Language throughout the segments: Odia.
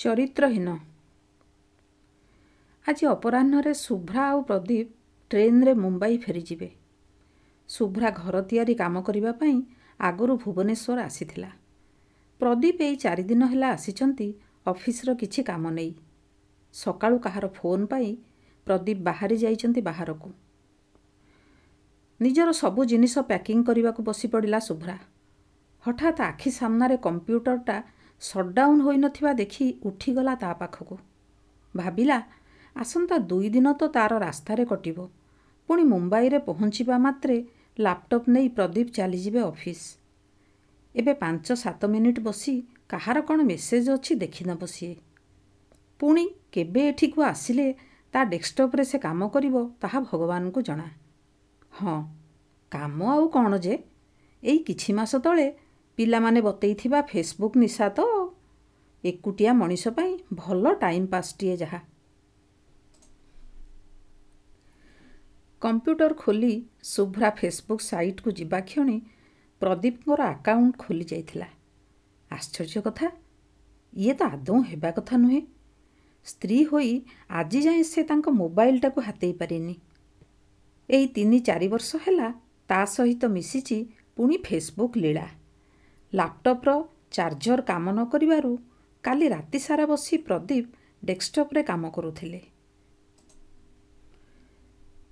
ଚରିତ୍ରହୀନ। ଆଜି ଅପରାହ୍ନରେ ଶୁଭ୍ରା ଆଉ ପ୍ରଦୀପ ଟ୍ରେନ୍ରେ ମୁମ୍ବାଇ ଫେରିଯିବେ। ଶୁଭ୍ରା ଘର ତିଆରି କାମ କରିବା ପାଇଁ ଆଗରୁ ଭୁବନେଶ୍ୱର ଆସିଥିଲା। ପ୍ରଦୀପ ଏଇ ଚାରିଦିନ ହେଲା ଆସିଛନ୍ତି ଅଫିସର କିଛି କାମ ନେଇ। ସକାଳୁ କାହାର ଫୋନ୍ ପାଇ ପ୍ରଦୀପ ବାହାରି ଯାଇଛନ୍ତି ବାହାରକୁ। ନିଜର ସବୁ ଜିନିଷ ପ୍ୟାକିଂ କରିବାକୁ ବସି ପଡ଼ିଲା ଶୁଭ୍ରା। ହଠାତ୍ ଆଖି ସାମ୍ନାରେ କମ୍ପ୍ୟୁଟରଟା ସଟ୍ଡାଉନ୍ ହୋଇନଥିବା ଦେଖି ଉଠିଗଲା ତା ପାଖକୁ ଭାବିଲା ଆସନ୍ତା ଦୁଇ ଦିନ ତ ତା'ର ରାସ୍ତାରେ କଟିବ ପୁଣି ମୁମ୍ବାଇରେ ପହଞ୍ଚିବା ମାତ୍ରେ ଲାପଟପ୍ ନେଇ ପ୍ରଦୀପ ଚାଲିଯିବେ ଅଫିସ୍ ଏବେ ପାଞ୍ଚ ସାତ ମିନିଟ୍ ବସି କାହାର କ'ଣ ମେସେଜ୍ ଅଛି ଦେଖିନେବ ସିଏ ପୁଣି କେବେ ଏଠିକୁ ଆସିଲେ ତା ଡେସ୍କଟପ୍ରେ ସେ କାମ କରିବ ତାହା ଭଗବାନଙ୍କୁ ଜଣା ହଁ କାମ ଆଉ କ'ଣ ଯେ ଏଇ କିଛି ମାସ ତଳେ ପିଲାମାନେ ବତେଇଥିବା ଫେସବୁକ୍ ନିଶା ତ ଏକୁଟିଆ ମଣିଷ ପାଇଁ ଭଲ ଟାଇମ୍ ପାସ୍ଟିଏ ଯାହା। କମ୍ପ୍ୟୁଟର ଖୋଲି ଶୁଭ୍ରା ଫେସବୁକ୍ ସାଇଟ୍କୁ ଯିବା କ୍ଷଣି ପ୍ରଦୀପଙ୍କର ଆକାଉଣ୍ଟ ଖୋଲି ଯାଇଥିଲା। ଆଶ୍ଚର୍ଯ୍ୟ କଥା ଇଏ ତ ଆଦୌ ହେବା କଥା ନୁହେଁ। ସ୍ତ୍ରୀ ହୋଇ ଆଜି ଯାଏଁ ସେ ତାଙ୍କ ମୋବାଇଲଟାକୁ ହାତେଇ ପାରିନି। ଏଇ ତିନି ଚାରି ବର୍ଷ ହେଲା ତା ସହିତ ମିଶିଛି ପୁଣି ଫେସବୁକ୍ ଲୀଳା। ଲାପଟପ୍ର ଚାର୍ଜର କାମ ନ କରିବାରୁ କାଲି ରାତି ସାରା ବସି ପ୍ରଦୀପ ଡେସ୍କଟପ୍ରେ କାମ କରୁଥିଲେ।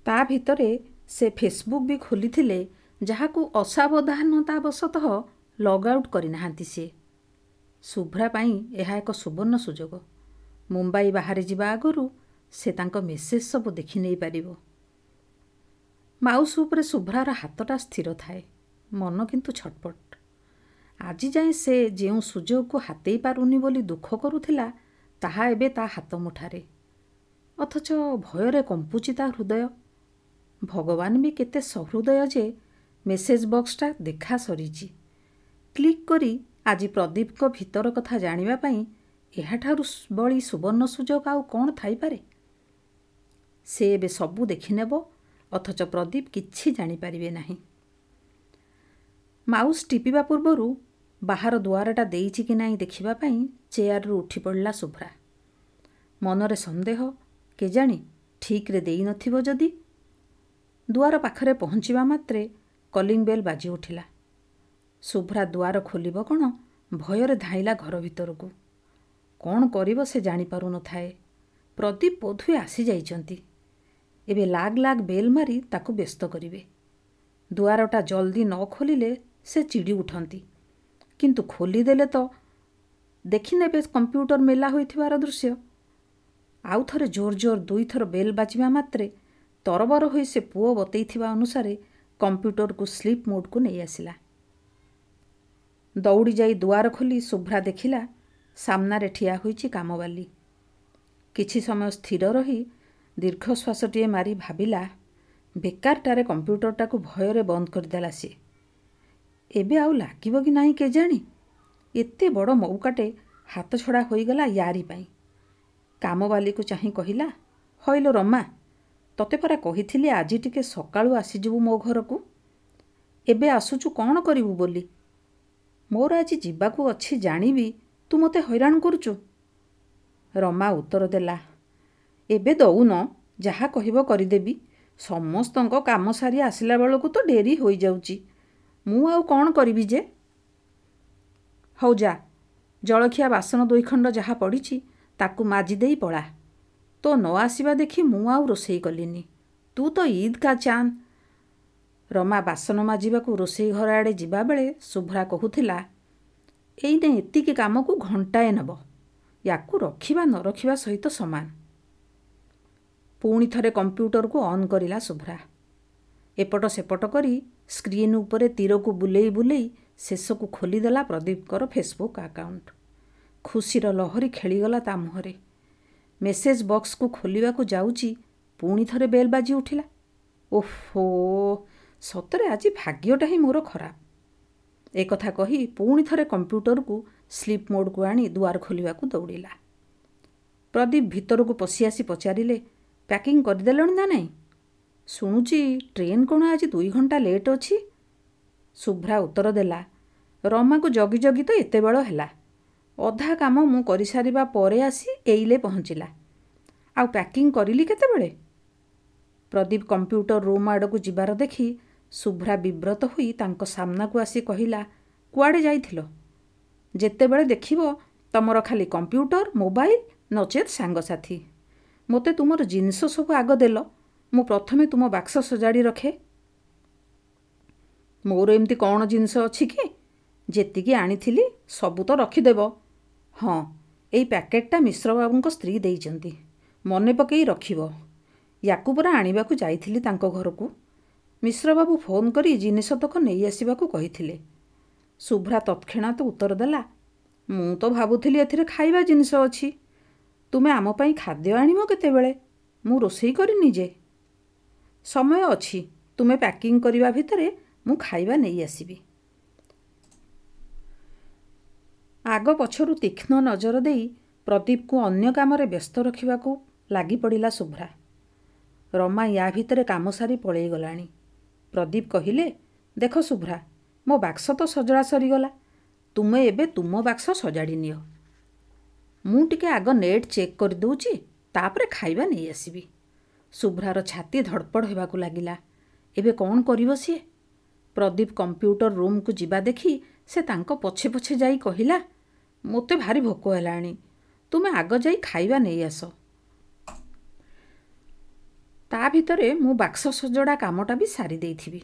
ତା ଭିତରେ ସେ ଫେସବୁକ୍ ବି ଖୋଲିଥିଲେ ଯାହାକୁ ଅସାବଧାନତାବଶତଃ ଲଗ୍ ଆଉଟ୍ କରିନାହାନ୍ତି ସିଏ। ଶୁଭ୍ରା ପାଇଁ ଏହା ଏକ ସୁବର୍ଣ୍ଣ ସୁଯୋଗ। ମୁମ୍ବାଇ ବାହାରି ଯିବା ଆଗରୁ ସେ ତାଙ୍କ ମେସେଜ୍ ସବୁ ଦେଖି ନେଇପାରିବ ମାଉସ ଉପରେ ଶୁଭ୍ରାର ହାତଟା ସ୍ଥିର ଥାଏ ମନ କିନ୍ତୁ ଛଟପଟ। ଆଜି ଯାଏଁ ସେ ଯେଉଁ ସୁଯୋଗକୁ ହାତେଇ ପାରୁନି ବୋଲି ଦୁଃଖ କରୁଥିଲା ତାହା ଏବେ ତା ହାତ ମୁଠାରେ। ଅଥଚ ଭୟରେ କମ୍ପୁଛି ତା ହୃଦୟ। ଭଗବାନ ବି କେତେ ସହୃଦୟ ଯେ ମେସେଜ ବକ୍ସଟା ଦେଖା ସରିଛି କ୍ଲିକ୍ କରି ଆଜି ପ୍ରଦୀପଙ୍କ ଭିତର କଥା ଜାଣିବା ପାଇଁ ଏହାଠାରୁ ବଳି ସୁବର୍ଣ୍ଣ ସୁଯୋଗ ଆଉ କ'ଣ ଥାଇପାରେ? ସେ ଏବେ ସବୁ ଦେଖିନେବ ଅଥଚ ପ୍ରଦୀପ କିଛି ଜାଣିପାରିବେ ନାହିଁ। ମାଉସ୍ ଟିପିବା ପୂର୍ବରୁ ବାହାର ଦୁଆରଟା ଦେଇଛି କି ନାହିଁ ଦେଖିବା ପାଇଁ ଚେୟାରରୁ ଉଠି ପଡ଼ିଲା ଶୁଭ୍ରା। ମନରେ ସନ୍ଦେହ କେଜାଣି ଠିକ୍ରେ ଦେଇନଥିବ ଯଦି? ଦୁଆର ପାଖରେ ପହଞ୍ଚିବା ମାତ୍ରେ କଲିଂ ବେଲ୍ ବାଜି ଉଠିଲା ଶୁଭ୍ରା ଦୁଆର ଖୋଲିବ କ'ଣ? ଭୟରେ ଧାଇଁଲା ଘର ଭିତରକୁ। କ'ଣ କରିବ ସେ ଜାଣିପାରୁନଥାଏ। ପ୍ରଦୀପ ବୋଧହୁଏ ଆସିଯାଇଛନ୍ତି। ଏବେ ଲାଗ ଲାଗ ବେଲ୍ ମାରି ତାକୁ ବ୍ୟସ୍ତ କରିବେ। ଦୁଆରଟା ଜଲ୍ଦି ନ ଖୋଲିଲେ ସେ ଚିଡ଼ି ଉଠନ୍ତି କିନ୍ତୁ ଖୋଲିଦେଲେ ତ। ଦେଖିନେବେ କମ୍ପ୍ୟୁଟର ମେଲା ହୋଇଥିବାର ଦୃଶ୍ୟ। ଆଉ ଥରେ ଜୋର ଜୋର ଦୁଇଥର ବେଲ୍ ବାଜିବା ମାତ୍ରେ ତରବର ହୋଇ ସେ ପୁଅ ବତେଇଥିବା ଅନୁସାରେ କମ୍ପ୍ୟୁଟରକୁ ସ୍ଲିପ୍ ମୋଡ଼କୁ ନେଇ ଆସିଲା। ଦୌଡ଼ି ଯାଇ ଦୁଆର ଖୋଲି ଶୁଭ୍ରା ଦେଖିଲା ସାମ୍ନାରେ ଠିଆ ହୋଇଛି କାମବାଲି। କିଛି ସମୟ ସ୍ଥିର ରହି ଦୀର୍ଘଶ୍ୱାସଟିଏ ମାରି ଭାବିଲା ବେକାରଟାରେ କମ୍ପ୍ୟୁଟରଟାକୁ ଭୟରେ ବନ୍ଦ କରିଦେଲା ସିଏ। ଏବେ ଆଉ ଲାଗିବ କି ନାହିଁ କେଜାଣି? ଏତେ ବଡ଼ ମଉକାଟେ ହାତଛଡ଼ା ହୋଇଗଲା ୟାରି ପାଇଁ। କାମବାଲିକୁ ଚାହିଁ କହିଲା ହଇଲୋ ରମା ତତେ ପରା କହିଥିଲି ଆଜି ଟିକେ ସକାଳୁ ଆସିଯିବୁ ମୋ ଘରକୁ। ଏବେ ଆସୁଛୁ କ'ଣ କରିବୁ ବୋଲି? ମୋର ଆଜି ଯିବାକୁ ଅଛି ଜାଣିବି ତୁ ମୋତେ ହଇରାଣ କରୁଛୁ ରମା ଉତ୍ତର ଦେଲା ଏବେ ଦଉନ ଯାହା କହିବ କରିଦେବି। ସମସ୍ତଙ୍କ କାମ ସାରି ଆସିଲା ବେଳକୁ ତ ଡେରି ହୋଇଯାଉଛି ମୁଁ ଆଉ କ'ଣ କରିବି ଯେ? ହଉ ଯା ଜଳଖିଆ ବାସନ ଦୁଇ ଖଣ୍ଡ ଯାହା ପଡ଼ିଛି ତାକୁ ମାଜି ଦେଇ ପଳା। ତୋ ନ ଆସିବା ଦେଖି ମୁଁ ଆଉ ରୋଷେଇ କଲିନି। ତୁ ତ ଇଦ୍ କା ଚାନ୍ଦ। ରମା ବାସନ ମାଜିବାକୁ ରୋଷେଇ ଘର ଆଡ଼େ ଯିବାବେଳେ ଶୁଭ୍ରା କହୁଥିଲା ଏଇନେ ଏତିକି କାମକୁ ଘଣ୍ଟାଏ ନେବ ୟାକୁ ରଖିବା ନ ରଖିବା ସହିତ ସମାନ। ପୁଣି ଥରେ କମ୍ପ୍ୟୁଟରକୁ ଅନ୍ କରିଲା ଶୁଭ୍ରା। ଏପଟ ସେପଟ କରି ସ୍କ୍ରିନ୍ ଉପରେ ତୀରକୁ ବୁଲେଇ ବୁଲେଇ ଶେଷକୁ ଖୋଲିଦେଲା ପ୍ରଦୀପଙ୍କର ଫେସବୁକ୍ ଆକାଉଣ୍ଟ। ଖୁସିର ଲହରୀ ଖେଳିଗଲା ତା ମୁହଁରେ। ମେସେଜ ବକ୍ସକୁ ଖୋଲିବାକୁ ଯାଉଛି ପୁଣି ଥରେ ବେଲ୍ ବାଜି ଉଠିଲା। ଓହୋ ସତରେ ଆଜି ଭାଗ୍ୟଟା ହିଁ ମୋର ଖରାପ। ଏକଥା କହି ପୁଣି ଥରେ କମ୍ପ୍ୟୁଟରକୁ ସ୍ଲିପ୍ ମୋଡ଼କୁ ଆଣି ଦୁଆର ଖୋଲିବାକୁ ଦୌଡ଼ିଲା। ପ୍ରଦୀପ ଭିତରକୁ ପଶି ଆସି ପଚାରିଲେ ପ୍ୟାକିଂ କରିଦେଲଣି ନା ନାହିଁ ଶୁଣୁଛି ଟ୍ରେନ୍ କ'ଣ ଆଜି ଦୁଇ ଘଣ୍ଟା ଲେଟ୍ ଅଛି? ଶୁଭ୍ରା ଉତ୍ତର ଦେଲା ରମାକୁ ଜଗି ଜଗି ତ ଏତେବେଳ ହେଲା। ଅଧା କାମ ମୁଁ କରିସାରିବା ପରେ ଆସି ଏଇଲେ ପହଞ୍ଚିଲା। ଆଉ ପ୍ୟାକିଂ କରିଲି କେତେବେଳେ? ପ୍ରଦୀପ କମ୍ପ୍ୟୁଟର ରୁମ୍ ଆଡ଼କୁ ଯିବାର ଦେଖି ଶୁଭ୍ରା ବିବ୍ରତ ହୋଇ ତାଙ୍କ ସାମ୍ନାକୁ ଆସି କହିଲା କୁଆଡ଼େ ଯାଇଥିଲ? ଯେତେବେଳେ ଦେଖିବ ତମର ଖାଲି କମ୍ପ୍ୟୁଟର ମୋବାଇଲ ନଚେତ୍ ସାଙ୍ଗସାଥି। ମୋତେ ତୁମର ଜିନିଷ ସବୁ ଆଗ ଦେଲ ମୁଁ ପ୍ରଥମେ ତୁମ ବାକ୍ସ ସଜାଡ଼ି ରଖେ। ମୋର ଏମିତି କ'ଣ ଜିନିଷ ଅଛି କି? ଯେତିକି ଆଣିଥିଲି ସବୁ ତ ରଖିଦେବ। ହଁ ଏଇ ପ୍ୟାକେଟଟା ମିଶ୍ରବାବୁଙ୍କ ସ୍ତ୍ରୀ ଦେଇଛନ୍ତି। ମନେ ପକେଇ ରଖିବ। ୟାକୁ ପରା ଆଣିବାକୁ ଯାଇଥିଲି ତାଙ୍କ ଘରକୁ। ମିଶ୍ରବାବୁ ଫୋନ୍ କରି ଜିନିଷତକ ନେଇ ଆସିବାକୁ କହିଥିଲେ। ଶୁଭ୍ରା ତତ୍କ୍ଷଣାତ ଉତ୍ତର ଦେଲା ମୁଁ ତ ଭାବୁଥିଲି ଏଥିରେ ଖାଇବା ଜିନିଷ ଅଛି। ତୁମେ ଆମ ପାଇଁ ଖାଦ୍ୟ ଆଣିବ କେତେବେଳେ? ମୁଁ ରୋଷେଇ କରିନି ଯେ। ସମୟ ଅଛି। ତୁମେ ପ୍ୟାକିଂ କରିବା ଭିତରେ ମୁଁ ଖାଇବା ନେଇ ଆସିବି। ଆଗ ପଛରୁ ତୀକ୍ଷ୍ଣ ନଜର ଦେଇ ପ୍ରଦୀପକୁ ଅନ୍ୟ କାମରେ ବ୍ୟସ୍ତ ରଖିବାକୁ ଲାଗି ପଡ଼ିଲା ଶୁଭ୍ରା। ରମା ୟା ଭିତରେ କାମ ସାରି ପଳେଇ ଗଲାଣି। ପ୍ରଦୀପ କହିଲେ ଦେଖ ଶୁଭ୍ରା ମୋ ବାକ୍ସ ତ ସଜଡ଼ା ସରିଗଲା। ତୁମେ ଏବେ ତୁମ ବାକ୍ସ ସଜାଡ଼ି ନିଅ। ମୁଁ ଟିକେ ଆଗ ନେଟ୍ ଚେକ୍ କରିଦେଉଛି ତାପରେ ଖାଇବା ନେଇ ଆସିବି। ଶୁଭ୍ରାର ଛାତି ଧଡ଼ପଡ଼ ହେବାକୁ ଲାଗିଲା। ଏବେ କ'ଣ କରିବ ସିଏ? ପ୍ରଦୀପ କମ୍ପ୍ୟୁଟର ରୁମ୍କୁ ଯିବା ଦେଖି ସେ ତାଙ୍କ ପଛେ ପଛେ ଯାଇ କହିଲା ମୋତେ ଭାରି ଭୋକ ହେଲାଣି। ତୁମେ ଆଗ ଯାଇ ଖାଇବା ନେଇ ଆସ। ତା ଭିତରେ ମୁଁ ବାକ୍ସ ସଜଡ଼ା କାମଟା ବି ସାରି ଦେଇଥିବି।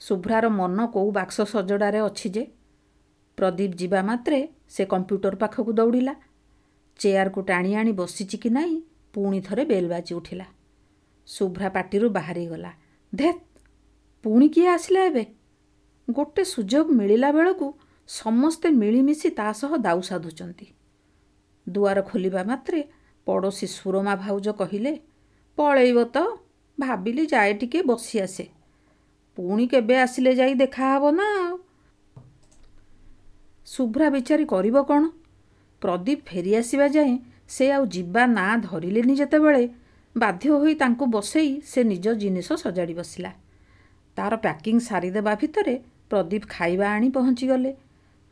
ଶୁଭ୍ରାର ମନ କେଉଁ ବାକ୍ସ ସଜଡ଼ାରେ ଅଛି ଯେ? ପ୍ରଦୀପ ଯିବା ମାତ୍ରେ ସେ କମ୍ପ୍ୟୁଟର ପାଖକୁ ଦୌଡ଼ିଲା। ଚେୟାରକୁ ଟାଣି ଆଣି ବସିଛି କି ନାହିଁ ପୁଣି ଥରେ ବେଲ୍ ବାଜି ଉଠିଲା। ଶୁଭ୍ରା ପାଟିରୁ ବାହାରିଗଲା। ଧେତ୍ ପୁଣି କିଏ ଆସିଲା ଏବେ? ଗୋଟେ ସୁଯୋଗ ମିଳିଲା ବେଳକୁ ସମସ୍ତେ ମିଳିମିଶି ତା ସହ ଦାଉ ସାଧୁଛନ୍ତି ଦୁଆର ଖୋଲିବା ମାତ୍ରେ ପଡ଼ୋଶୀ ସୁରମା ଭାଉଜ କହିଲେ ପଳେଇବ ତ ଭାବିଲି ଯାଏ ଟିକେ ବସି ଆସେ। ପୁଣି କେବେ ଆସିଲେ ଯାଇ ଦେଖାହବ ନା ଆଉ। ଶୁଭ୍ରା ବିଚାରୀ କରିବ କ'ଣ? ପ୍ରଦୀପ ଫେରିଆସିବା ଯାଏଁ ସେ ଆଉ ଯିବା ନାଁ ଧରିଲେନି ଯେତେବେଳେ। ବାଧ୍ୟ ହୋଇ ତାଙ୍କୁ ବସେଇ ସେ ନିଜ ଜିନିଷ ସଜାଡ଼ି ବସିଲା। ତାର ପ୍ୟାକିଂ ସାରିଦେବା ଭିତରେ ପ୍ରଦୀପ ଖାଇବା ଆଣି ପହଞ୍ଚିଗଲେ।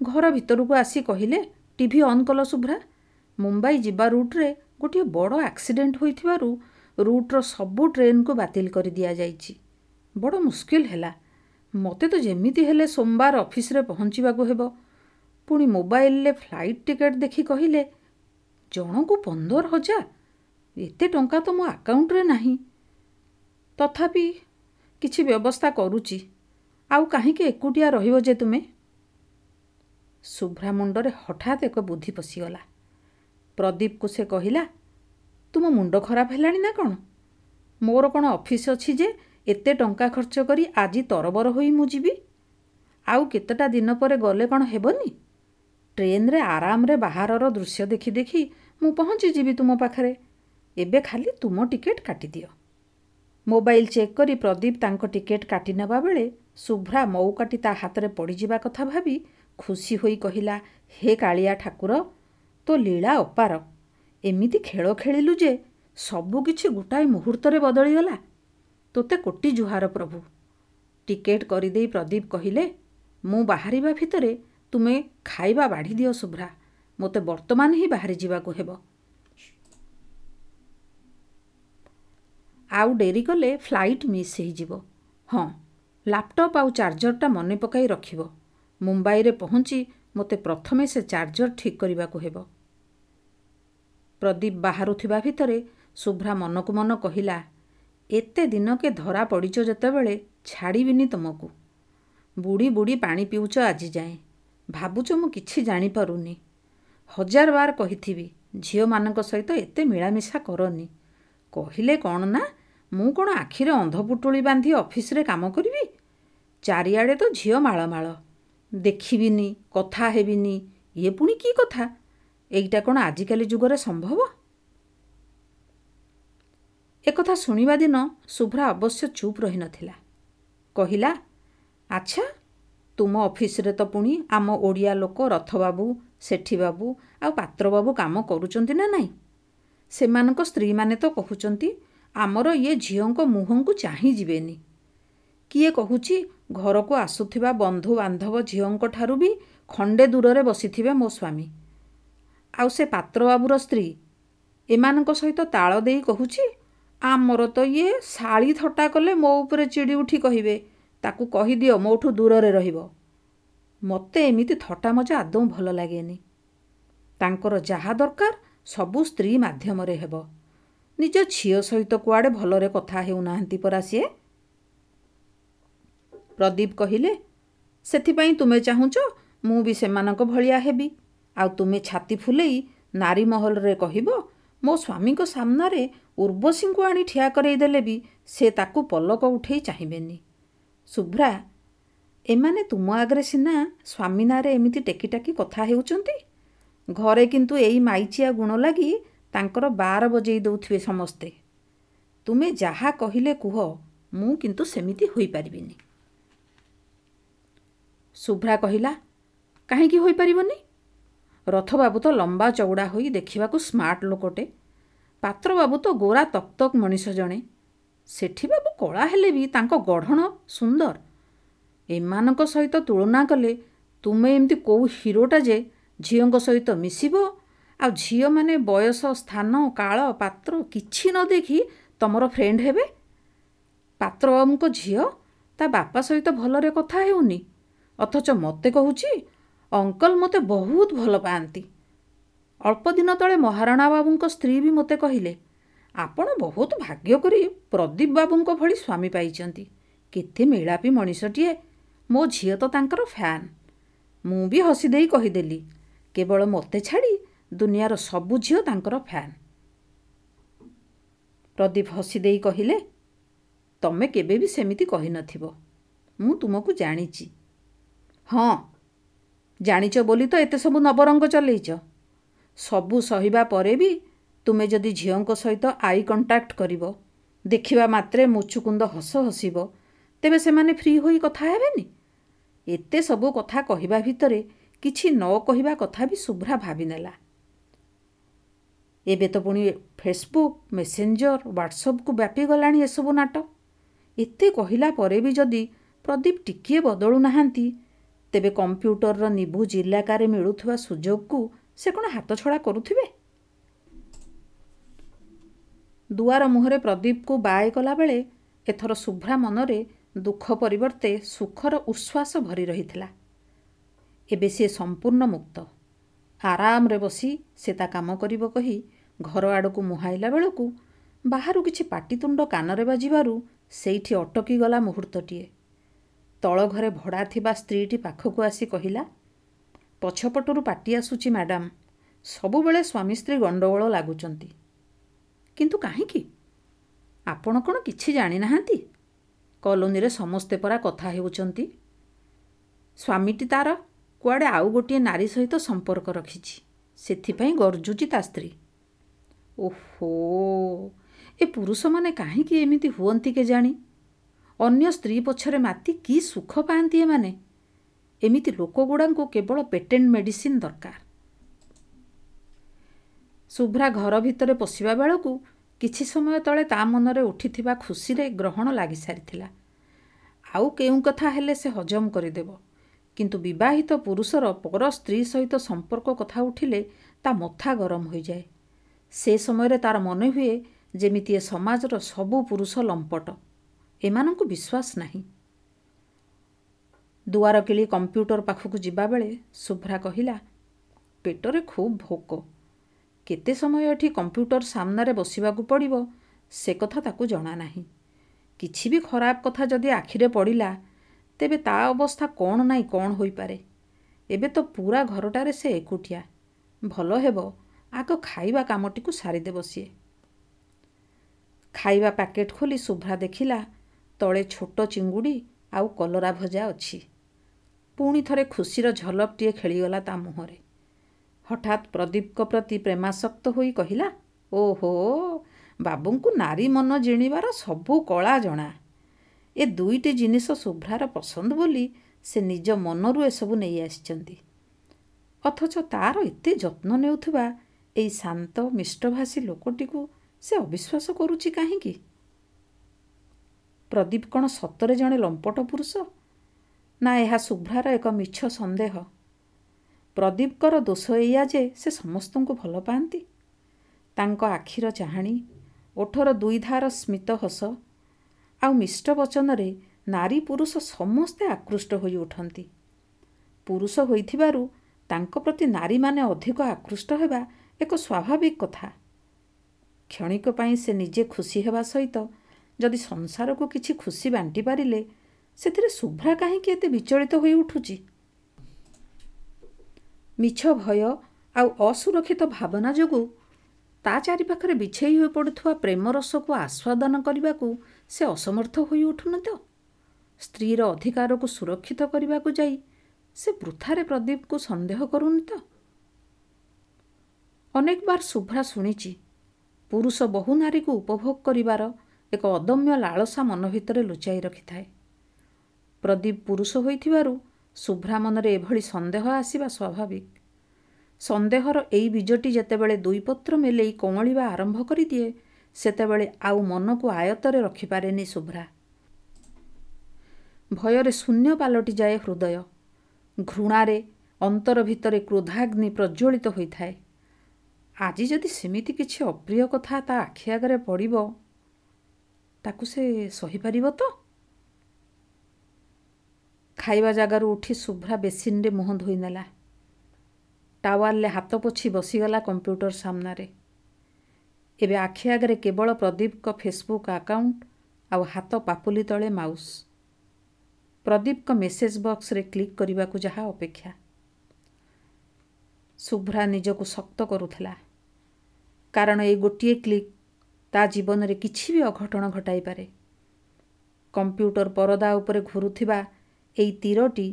ଘର ଭିତରକୁ ଆସି କହିଲେ ଟିଭି ଅନ୍ କଲ ଶୁଭ୍ରା। ମୁମ୍ବାଇ ଯିବା ରୁଟ୍ରେ ଗୋଟିଏ ବଡ଼ ଆକ୍ସିଡେଣ୍ଟ ହୋଇଥିବାରୁ ରୁଟ୍ର ସବୁ ଟ୍ରେନ୍କୁ ବାତିଲ କରିଦିଆଯାଇଛି ବଡ଼ ମୁସ୍କିଲ ହେଲା। ମୋତେ ତ ଯେମିତି ହେଲେ ସୋମବାର ଅଫିସରେ ପହଞ୍ଚିବାକୁ ହେବ। ପୁଣି ମୋବାଇଲରେ ଫ୍ଲାଇଟ୍ ଟିକେଟ୍ ଦେଖି କହିଲେ ଜଣକୁ ପନ୍ଦର ହଜାର? ଏତେ ଟଙ୍କା ତ ମୋ ଆକାଉଣ୍ଟରେ ନାହିଁ। ତଥାପି କିଛି ବ୍ୟବସ୍ଥା କରୁଛି ଆଉ କାହିଁକି ଏକୁଟିଆ ରହିବ ଯେ ତୁମେ? ଶୁଭ୍ରା ମୁଣ୍ଡରେ ହଠାତ୍ ଏକ ବୁଦ୍ଧି ପଶିଗଲା। ପ୍ରଦୀପକୁ ସେ କହିଲା ତୁମ ମୁଣ୍ଡ ଖରାପ ହେଲାଣି ନା କ'ଣ? ମୋର କ'ଣ ଅଫିସ୍ ଅଛି ଯେ ଏତେ ଟଙ୍କା ଖର୍ଚ୍ଚ କରି ଆଜି ତରବର ହୋଇ ମୁଁ ଯିବି? ଆଉ କେତେଟା ଦିନ ପରେ ଗଲେ କ'ଣ ହେବନି? ଟ୍ରେନ୍ରେ ଆରାମରେ ବାହାରର ଦୃଶ୍ୟ ଦେଖି ଦେଖି ମୁଁ ପହଞ୍ଚିଯିବି ତୁମ ପାଖରେ। ଏବେ ଖାଲି ତୁମ ଟିକେଟ୍ କାଟିଦିଅ। ମୋବାଇଲ ଚେକ୍ କରି ପ୍ରଦୀପ ତାଙ୍କ ଟିକେଟ୍ କାଟି ନେବା ବେଳେ ଶୁଭ୍ରା ମଉକାଟି ତା ହାତରେ ପଡ଼ିଯିବା କଥା ଭାବି ଖୁସି ହୋଇ କହିଲା ହେ କାଳିଆ ଠାକୁର ତୋ ଲୀଳା ଅପାର। ଏମିତି ଖେଳ ଖେଳିଲୁ ଯେ ସବୁ କିଛି ଗୋଟାଏ ମୁହୂର୍ତ୍ତରେ ବଦଳିଗଲା। ତୋତେ କୋଟି ଜୁହାର ପ୍ରଭୁ ଟିକେଟ୍ କରିଦେଇ ପ୍ରଦୀପ କହିଲେ ମୁଁ ବାହାରିବା ଭିତରେ ତୁମେ ଖାଇବା ବାଢ଼ି ଦିଅ ଶୁଭ୍ରା। ମୋତେ ବର୍ତ୍ତମାନ ହିଁ ବାହାରି ଯିବାକୁ ହେବ। ଆଉ ଡେରି କଲେ ଫ୍ଲାଇଟ୍ ମିସ୍ ହେଇଯିବ। ହଁ ଲାପଟପ୍ ଆଉ ଚାର୍ଜରଟା ମନେ ପକାଇ ରଖିବ। ମୁମ୍ବାଇରେ ପହଞ୍ଚି ମୋତେ ପ୍ରଥମେ ସେ ଚାର୍ଜର ଠିକ୍ କରିବାକୁ ହେବ। ପ୍ରଦୀପ ବାହାରୁଥିବା ଭିତରେ ଶୁଭ୍ରା ମନକୁ ମନ କହିଲା ଏତେ ଦିନକେ ଧରା ପଡ଼ିଛ ଯେତେବେଳେ ଛାଡ଼ିବିନି ତୁମକୁ। ବୁଢ଼ୀ ବୁଢ଼ୀ ପାଣି ପିଉଛ ଆଜି ଯାଏଁ। ଭାବୁଛ ମୁଁ କିଛି ଜାଣିପାରୁନି। ହଜାର ବାର କହିଥିବି ଝିଅମାନଙ୍କ ସହିତ ଏତେ ମିଳାମିଶା କରନି। କହିଲେ କ'ଣ ନା ମୁଁ କ'ଣ ଆଖିରେ ଅନ୍ଧପୁଟୁଳି ବାନ୍ଧି ଅଫିସରେ କାମ କରିବି? ଚାରିଆଡ଼େ ତ ଝିଅ ମାଳମାଳ। ଦେଖିବିନି କଥା ହେବିନି ଇଏ ପୁଣି କି କଥା? ଏଇଟା କ'ଣ ଆଜିକାଲି ଯୁଗରେ ସମ୍ଭବ? ଏକଥା ଶୁଣିବା ଦିନ ଶୁଭ୍ରା ଅବଶ୍ୟ ଚୁପ୍ ରହିନଥିଲା। କହିଲା ଆଚ୍ଛା ତୁମ ଅଫିସରେ ତ ପୁଣି ଆମ ଓଡ଼ିଆ ଲୋକ ରଥବାବୁ ସେଠୀବାବୁ ଆଉ ପାତ୍ରବାବୁ କାମ କରୁଛନ୍ତି ନା ନାହିଁ ସେମାନଙ୍କ ସ୍ତ୍ରୀମାନେ ତ କହୁଛନ୍ତି ଆମର ଇଏ ଝିଅଙ୍କ ମୁହଁକୁ ଚାହିଁ ଯିବେନି। କିଏ କହୁଛି ଘରକୁ ଆସୁଥିବା ବନ୍ଧୁବାନ୍ଧବ ଝିଅଙ୍କ ଠାରୁ ବି ଖଣ୍ଡେ ଦୂରରେ ବସିଥିବେ ମୋ ସ୍ୱାମୀ। ଆଉ ସେ ପାତ୍ରବାବୁର ସ୍ତ୍ରୀ ଏମାନଙ୍କ ସହିତ ତାଳ ଦେଇ କହୁଛି ଆମର ତ ଇଏ ଶାଳି ଥଟ୍ଟା କଲେ ମୋ ଉପରେ ଚିଡ଼ି ଉଠି କହିବେ ତାକୁ କହିଦିଅ ମୋଠୁ ଦୂରରେ ରହିବ। ମୋତେ ଏମିତି ଥଟ୍ଟା ମଜା ଆଦୌ ଭଲ ଲାଗେନି। ତାଙ୍କର ଯାହା ଦରକାର ସବୁ ସ୍ତ୍ରୀ ମାଧ୍ୟମରେ ହେବ। ନିଜ ଝିଅ ସହିତ କୁଆଡ଼େ ଭଲରେ କଥା ହେଉନାହାନ୍ତି ପରା ସିଏ। ପ୍ରଦୀପ କହିଲେ ସେଥିପାଇଁ ତୁମେ ଚାହୁଁଛ ମୁଁ ବି ସେମାନଙ୍କ ଭଳିଆ ହେବି। ଆଉ ତୁମେ ଛାତି ଫୁଲେଇ ନାରୀ ମହଲରେ କହିବ ମୋ ସ୍ୱାମୀଙ୍କ ସାମ୍ନାରେ ଉର୍ବଶୀଙ୍କୁ ଆଣି ଠିଆ କରେଇଦେଲେ ବି ସେ ତାକୁ ପଲକ ଉଠେଇ ଚାହିଁବେନି। ଶୁଭ୍ରା ଏମାନେ ତୁମ ଆଗରେ ସିନା ସ୍ୱାମୀ ନାଁରେ ଏମିତି ଟେକିଟାକି କଥା ହେଉଛନ୍ତି? ଘରେ କିନ୍ତୁ ଏଇ ମାଇଚିଆ ଗୁଣ ଲାଗି ତାଙ୍କର ବାର ବଜେଇ ଦେଉଥିବେ ସମସ୍ତେ। ତୁମେ ଯାହା କହିଲେ କୁହ ମୁଁ କିନ୍ତୁ ସେମିତି ହୋଇପାରିବିନି। ଶୁଭ୍ରା କହିଲା କାହିଁକି ହୋଇପାରିବନି? ରଥବାବୁ ତ ଲମ୍ବା ଚଉଡ଼ା ହୋଇ ଦେଖିବାକୁ ସ୍ମାର୍ଟ ଲୋକଟେ। ପାତ୍ରବାବୁ ତ ଗୋରା ତକ୍ ମଣିଷ ଜଣେ। ସେଠି ବାବୁ କଳା ହେଲେ ବି ତାଙ୍କ ଗଢ଼ଣ ସୁନ୍ଦର। ଏମାନଙ୍କ ସହିତ ତୁଳନା କଲେ ତୁମେ ଏମିତି କେଉଁ ହିରୋଟା ଯେ ଝିଅଙ୍କ ସହିତ ମିଶିବ? ଆଉ ଝିଅମାନେ ବୟସ ସ୍ଥାନ କାଳ ପାତ୍ର କିଛି ନ ଦେଖି ତମର ଫ୍ରେଣ୍ଡ ହେବେ? ପାତ୍ରବାବୁଙ୍କ ଝିଅ ତା ବାପା ସହିତ ଭଲରେ କଥା ହେଉନି। ଅଥଚ ମୋତେ କହୁଛି ଅଙ୍କଲ ମୋତେ ବହୁତ ଭଲ ପାଆନ୍ତି। ଅଳ୍ପ ଦିନ ତଳେ ମହାରଣା ବାବୁଙ୍କ ସ୍ତ୍ରୀ ବି ମୋତେ କହିଲେ ଆପଣ ବହୁତ ଭାଗ୍ୟ କରି ପ୍ରଦୀପ ବାବୁଙ୍କ ଭଳି ସ୍ୱାମୀ ପାଇଛନ୍ତି। କେତେ ମେଳାପି ମଣିଷଟିଏ। ମୋ ଝିଅ ତ ତାଙ୍କର ଫ୍ୟାନ୍। ମୁଁ ବି ହସି ଦେଇ କହିଦେଲି କେବଳ ମୋତେ ଛାଡ଼ି ଦୁନିଆର ସବୁ ଝିଅ ତାଙ୍କର ଫ୍ୟାନ୍ ପ୍ରଦୀପ ହସି ଦେଇ କହିଲେ ତମେ କେବେ ବି ସେମିତି କହିନଥିବ। ମୁଁ ତୁମକୁ ଜାଣିଛି ହଁ ଜାଣିଛ ବୋଲି ତ ଏତେ ସବୁ ନବରଙ୍ଗ ଚଲେଇଛ ସବୁ ସହିବା ପରେ ବି ତୁମେ ଯଦି ଝିଅଙ୍କ ସହିତ ଆଇ କଣ୍ଟାକ୍ଟ କରିବ ଦେଖିବା ମାତ୍ରେ ମୁଚୁକୁନ୍ଦ ହସ ହସିବ ତେବେ ସେମାନେ ଫ୍ରି ହୋଇ କଥା ହେବେନି? ଏତେ ସବୁ କଥା କହିବା ଭିତରେ କିଛି ନ କହିବା କଥା ବି ଶୁଭ୍ରା ଭାବିନେଲା। ଏବେ ତ ପୁଣି ଫେସବୁକ୍ ମେସେଞ୍ଜର ହ୍ୱାଟ୍ସଅପ୍କୁ ବ୍ୟାପିଗଲାଣି ଏସବୁ ନାଟ ଏତେ କହିଲା ପରେ ବି ଯଦି ପ୍ରଦୀପ ଟିକିଏ ବଦଳୁ ନାହାନ୍ତି ତେବେ କମ୍ପ୍ୟୁଟରର ନିଭୁ ଇଲାକାରେ ମିଳୁଥିବା ସୁଯୋଗକୁ ସେ କ'ଣ ହାତଛଡ଼ା କରୁଥିବେ? ଦୁଆର ମୁହଁରେ ପ୍ରଦୀପକୁ ବାଏ କଲାବେଳେ ଏଥର ଶୁଭ୍ରା ମନରେ ଦୁଃଖ ପରିବର୍ତ୍ତେ ସୁଖର ଉଚ୍ଛ୍ୱାସ ଭରି ରହିଥିଲା। ଏବେ ସିଏ ସମ୍ପୂର୍ଣ୍ଣ ମୁକ୍ତ। ଆରାମରେ ବସି ସେ ତା କାମ କରିବ କହି ଘର ଆଡ଼କୁ ମୁହାଁଇଲା ବେଳକୁ ବାହାରୁ କିଛି ପାଟିତୁଣ୍ଡ କାନରେ ବାଜିବାରୁ ସେଇଠି ଅଟକିଗଲା ମୁହୂର୍ତ୍ତଟିଏ। ତଳ ଘରେ ଭଡ଼ା ଥିବା ସ୍ତ୍ରୀଟି ପାଖକୁ ଆସି କହିଲା ପଛପଟରୁ ପାଟି ଆସୁଛି ମ୍ୟାଡ଼ାମ୍। ସବୁବେଳେ ସ୍ୱାମୀ ସ୍ତ୍ରୀ ଗଣ୍ଡଗୋଳ ଲାଗୁଛନ୍ତି। କିନ୍ତୁ କାହିଁକି? ଆପଣ କ'ଣ କିଛି ଜାଣିନାହାନ୍ତି? କଲୋନୀରେ ସମସ୍ତେ ପରା କଥା ହେଉଛନ୍ତି ସ୍ୱାମୀଟି ତା'ର କୁଆଡ଼େ ଆଉ ଗୋଟିଏ ନାରୀ ସହିତ ସମ୍ପର୍କ ରଖିଛି ସେଥିପାଇଁ ଗର୍ଜୁଛି ତା ସ୍ତ୍ରୀ। ଓହୋ ଏ ପୁରୁଷମାନେ କାହିଁକି ଏମିତି ହୁଅନ୍ତି କେଜାଣି? ଅନ୍ୟ ସ୍ତ୍ରୀ ପଛରେ ମାତି କି ସୁଖ ପାଆନ୍ତି ଏମାନେ? ଏମିତି ଲୋକଗୁଡ଼ାଙ୍କୁ କେବଳ ପେଟେଣ୍ଟ ମେଡ଼ିସିନ ଦରକାର। ଶୁଭ୍ରା ଘର ଭିତରେ ପଶିବା ବେଳକୁ କିଛି ସମୟ ତଳେ ତା ମନରେ ଉଠିଥିବା ଖୁସିରେ ଗ୍ରହଣ ଲାଗିସାରିଥିଲା। ଆଉ କେଉଁ କଥା ହେଲେ ସେ ହଜମ କରିଦେବ। କିନ୍ତୁ ବିବାହିତ ପୁରୁଷର ପର ସ୍ତ୍ରୀ ସହିତ ସମ୍ପର୍କ କଥା ଉଠିଲେ ତା ମଥା ଗରମ ହୋଇଯାଏ। ସେ ସମୟରେ ତାର ମନେ ହୁଏ ଯେମିତି ଏ ସମାଜର ସବୁ ପୁରୁଷ ଲମ୍ପଟ। ଏମାନଙ୍କୁ ବିଶ୍ୱାସ ନାହିଁ। ଦୁଆର କିଳି କମ୍ପ୍ୟୁଟର ପାଖକୁ ଯିବାବେଳେ ଶୁଭ୍ରା କହିଲା ପେଟରେ ଖୁବ୍ ଭୋକ। କେତେ ସମୟ ଏଠି କମ୍ପ୍ୟୁଟର ସାମ୍ନାରେ ବସିବାକୁ ପଡ଼ିବ ସେ କଥା ତାକୁ ଜଣା ନାହିଁ। କିଛି ବି ଖରାପ କଥା ଯଦି ଆଖିରେ ପଡ଼ିଲା ତେବେ ତା ଅବସ୍ଥା କ'ଣ ନାହିଁ କ'ଣ ହୋଇପାରେ। ଏବେ ତ ପୁରା ଘରଟାରେ ସେ ଏକୁଟିଆ। ଭଲ ହେବ ଆଗ ଖାଇବା କାମଟିକୁ ସାରିଦେବ ସିଏ। ଖାଇବା ପ୍ୟାକେଟ୍ ଖୋଲି ଶୁଭ୍ରା ଦେଖିଲା ତଳେ ଛୋଟ ଚିଙ୍ଗୁଡ଼ି ଆଉ କଲରା ଭଜା ଅଛି। ପୁଣି ଥରେ ଖୁସିର ଝଲକଟିଏ ଖେଳିଗଲା ତା ମୁହଁରେ। ହଠାତ୍ ପ୍ରଦୀପଙ୍କ ପ୍ରତି ପ୍ରେମାସକ୍ତ ହୋଇ କହିଲା ଓହୋ ବାବୁଙ୍କୁ ନାରୀ ମନ ଜିଣିବାର ସବୁ କଳା ଜଣା। ଏ ଦୁଇଟି ଜିନିଷ ଶୁଭ୍ରାର ପସନ୍ଦ ବୋଲି ସେ ନିଜ ମନରୁ ଏସବୁ ନେଇ ଆସିଛନ୍ତି। ଅଥଚ ତାର ଏତେ ଯତ୍ନ ନେଉଥିବା ଏଇ ଶାନ୍ତ ମିଷ୍ଟଭାଷୀ ଲୋକଟିକୁ ସେ ଅବିଶ୍ୱାସ କରୁଛି କାହିଁକି? ପ୍ରଦୀପ କ'ଣ ସତରେ ଜଣେ ଲମ୍ପଟ ପୁରୁଷ? ନା ଏହା ଶୁଭ୍ରାର ଏକ ମିଛ ସନ୍ଦେହ। ପ୍ରଦୀପଙ୍କର ଦୋଷ ଏଇଆ ଯେ ସେ ସମସ୍ତଙ୍କୁ ଭଲ ପାଆନ୍ତି। ତାଙ୍କ ଆଖିର ଚାହାଣୀ ଓଠର ଦୁଇଧାର ସ୍ମିତ ହସ ଆଉ ମିଷ୍ଟ ବଚନରେ ନାରୀ ପୁରୁଷ ସମସ୍ତେ ଆକୃଷ୍ଟ ହୋଇ ଉଠନ୍ତି। ପୁରୁଷ ହୋଇଥିବାରୁ ତାଙ୍କ ପ୍ରତି ନାରୀମାନେ ଅଧିକ ଆକୃଷ୍ଟ ହେବା ଏକ ସ୍ୱାଭାବିକ କଥା। କ୍ଷଣିକ ପାଇଁ ସେ ନିଜେ ଖୁସି ହେବା ସହିତ ଯଦି ସଂସାରକୁ କିଛି ଖୁସି ବାଣ୍ଟି ପାରିଲେ ସେଥିରେ ଶୁଭ୍ରା କାହିଁକି ଏତେ ବିଚଳିତ ହୋଇ ଉଠୁଛି? ମିଛ ଭୟ ଆଉ ଅସୁରକ୍ଷିତ ଭାବନା ଯୋଗୁଁ ତା ଚାରିପାଖରେ ବିଛେଇ ହୋଇ ପଡ଼ୁଥିବା ପ୍ରେମରସକୁ ଆସ୍ୱାଦନ କରିବାକୁ ସେ ଅସମର୍ଥ ହୋଇ ଉଠୁନି ତ ସ୍ତ୍ରୀର ଅଧିକାରକୁ ସୁରକ୍ଷିତ କରିବାକୁ ଯାଇ ସେ ବୃଥାରେ ପ୍ରଦୀପକୁ ସନ୍ଦେହ କରୁନି ତ ଅନେକବାର ଶୁଭ୍ରା ଶୁଣିଛି ପୁରୁଷ ବହୁ ନାରୀକୁ ଉପଭୋଗ କରିବାର ଏକ ଅଦମ୍ୟ ଲାଳସା ମନ ଭିତରେ ଲୁଚାଇ ରଖିଥାଏ। ପ୍ରଦୀପ ପୁରୁଷ ହୋଇଥିବାରୁ ଶୁଭ୍ରା ମନରେ ଏଭଳି ସନ୍ଦେହ ଆସିବା ସ୍ୱାଭାବିକ। ସନ୍ଦେହର ଏଇ ବୀଜଟି ଯେତେବେଳେ ଦୁଇପତ୍ର ମେଲେଇ କଅଁଳିବା ଆରମ୍ଭ କରିଦିଏ ସେତେବେଳେ ଆଉ ମନକୁ ଆୟତରେ ରଖିପାରେନି ଶୁଭ୍ରା ଭୟରେ ଶୂନ୍ୟ ପାଲଟିଯାଏ ହୃଦୟ। ଘୃଣାରେ ଅନ୍ତର ଭିତରେ କ୍ରୋଧାଗ୍ନି ପ୍ରଜ୍ୱଳିତ ହୋଇଥାଏ। ଆଜି ଯଦି ସେମିତି କିଛି ଅପ୍ରିୟ କଥା ତା ଆଖି ଆଗରେ ପଡ଼ିବ ତାକୁ ସେ ସହିପାରିବ ତ? ଖାଇବା ଜାଗାରୁ ଉଠି ଶୁଭ୍ରା ବେସିନରେ ମୁହଁ ଧୋଇନେଲା। ଟାୱାଲରେ ହାତ ପୋଛି ବସିଗଲା କମ୍ପ୍ୟୁଟର ସାମ୍ନାରେ। ଏବେ ଆଖି ଆଗରେ କେବଳ ପ୍ରଦୀପଙ୍କ ଫେସବୁକ୍ ଆକାଉଣ୍ଟ ଆଉ ହାତ ପାପୁଲି ତଳେ ମାଉସ୍। ପ୍ରଦୀପଙ୍କ ମେସେଜ ବକ୍ସରେ କ୍ଲିକ୍ କରିବାକୁ ଯାହା ଅପେକ୍ଷା। ଶୁଭ୍ରା ନିଜକୁ ଶକ୍ତ କରୁଥିଲା। କାରଣ ଏଇ ଗୋଟିଏ କ୍ଲିକ୍ ତା ଜୀବନରେ କିଛି ବି ଅଘଟଣ ଘଟାଇପାରେ। କମ୍ପ୍ୟୁଟର ପରଦା ଉପରେ ଘୁରୁଥିବା ଏଇ ତୀରଟି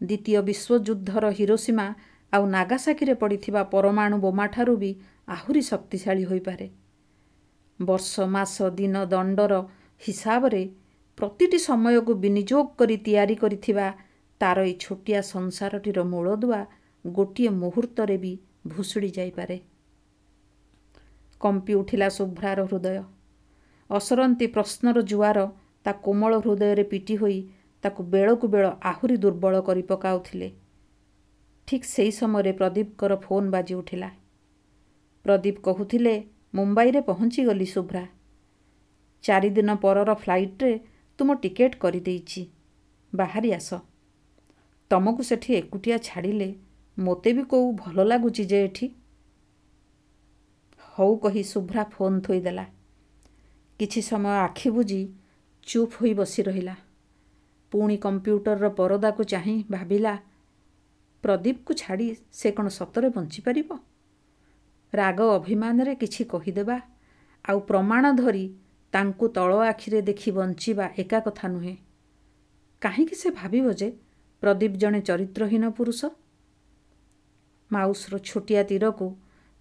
ଦ୍ୱିତୀୟ ବିଶ୍ୱଯୁଦ୍ଧର ହିରୋସୀମା ଆଉ ନାଗାସାକିରେ ପଡ଼ିଥିବା ପରମାଣୁ ବୋମାଠାରୁ ବି ଆହୁରି ଶକ୍ତିଶାଳୀ ହୋଇପାରେ। ବର୍ଷ ମାସ ଦିନ ଦଣ୍ଡର ହିସାବରେ ପ୍ରତିଟି ସମୟକୁ ବିନିଯୋଗ କରି ତିଆରି କରିଥିବା ତାର ଏଇ ଛୋଟିଆ ସଂସାରଟିର ମୂଳଦୁଆ ଗୋଟିଏ ମୁହୂର୍ତ୍ତରେ ବି ଭୁଷୁଡ଼ି ଯାଇପାରେ। କମ୍ପି ଉଠିଲା ଶୁଭ୍ରାର ହୃଦୟ। ଅସରନ୍ତି ପ୍ରଶ୍ନର ଜୁଆର ତା କୋମଳ ହୃଦୟରେ ପିଟି ହୋଇ ତାକୁ ବେଳକୁ ବେଳ ଆହୁରି ଦୁର୍ବଳ କରି ପକାଉଥିଲେ। ଠିକ୍ ସେହି ସମୟରେ ପ୍ରଦୀପଙ୍କର ଫୋନ୍ ବାଜି ଉଠିଲା ପ୍ରଦୀପ କହୁଥିଲେ ମୁମ୍ବାଇରେ ପହଞ୍ଚିଗଲି ଶୁଭ୍ରା। ଚାରିଦିନ ପରର ଫ୍ଲାଇଟ୍ରେ ତୁମ ଟିକେଟ୍ କରିଦେଇଛି। ବାହାରି ଆସ। ତମକୁ ସେଠି ଏକୁଟିଆ ଛାଡ଼ିଲେ ମୋତେ ବି କେଉଁ ଭଲ ଲାଗୁଛି ଯେ ଏଠି ହଉ କହି ଶୁଭ୍ରା ଫୋନ୍ ଥୋଇଦେଲା। କିଛି ସମୟ ଆଖି ବୁଜି ଚୁପ୍ ହୋଇ ବସି ରହିଲା ପୁଣି କମ୍ପ୍ୟୁଟରର ପରଦାକୁ ଚାହିଁ ଭାବିଲା ପ୍ରଦୀପକୁ ଛାଡ଼ି ସେ କ'ଣ ସତରେ ବଞ୍ଚିପାରିବ ରାଗ ଅଭିମାନରେ କିଛି କହିଦେବା ଆଉ ପ୍ରମାଣ ଧରି ତାଙ୍କୁ ତଳ ଆଖିରେ ଦେଖି ବଞ୍ଚିବା ଏକା କଥା ନୁହେଁ। କାହିଁକି ସେ ଭାବିବ ଯେ ପ୍ରଦୀପ ଜଣେ ଚରିତ୍ରହୀନ ପୁରୁଷ? ମାଉସର ଛୋଟିଆ ତୀରକୁ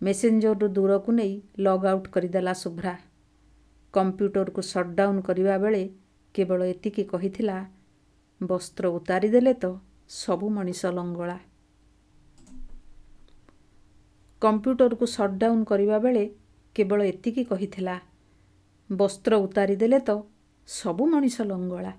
ମେସେଞ୍ଜରରୁ ଦୂରକୁ ନେଇ ଲଗ୍ ଆଉଟ୍ କରିଦେଲା ଶୁଭ୍ରା। କମ୍ପ୍ୟୁଟରକୁ ସଟ୍ଡାଉନ୍ କରିବା ବେଳେ କେବଳ ଏତିକି କହିଥିଲା ବସ୍ତ୍ର ଉତାରିଦେଲେ ତ ସବୁ ମଣିଷ ଲଙ୍ଗଳା। କମ୍ପ୍ୟୁଟରକୁ ସଟ୍ଡାଉନ୍ କରିବା ବେଳେ କେବଳ ଏତିକି କହିଥିଲା ବସ୍ତ୍ର ଉତାରିଦେଲେ ତ ସବୁ ମଣିଷ ଲଙ୍ଗଳା।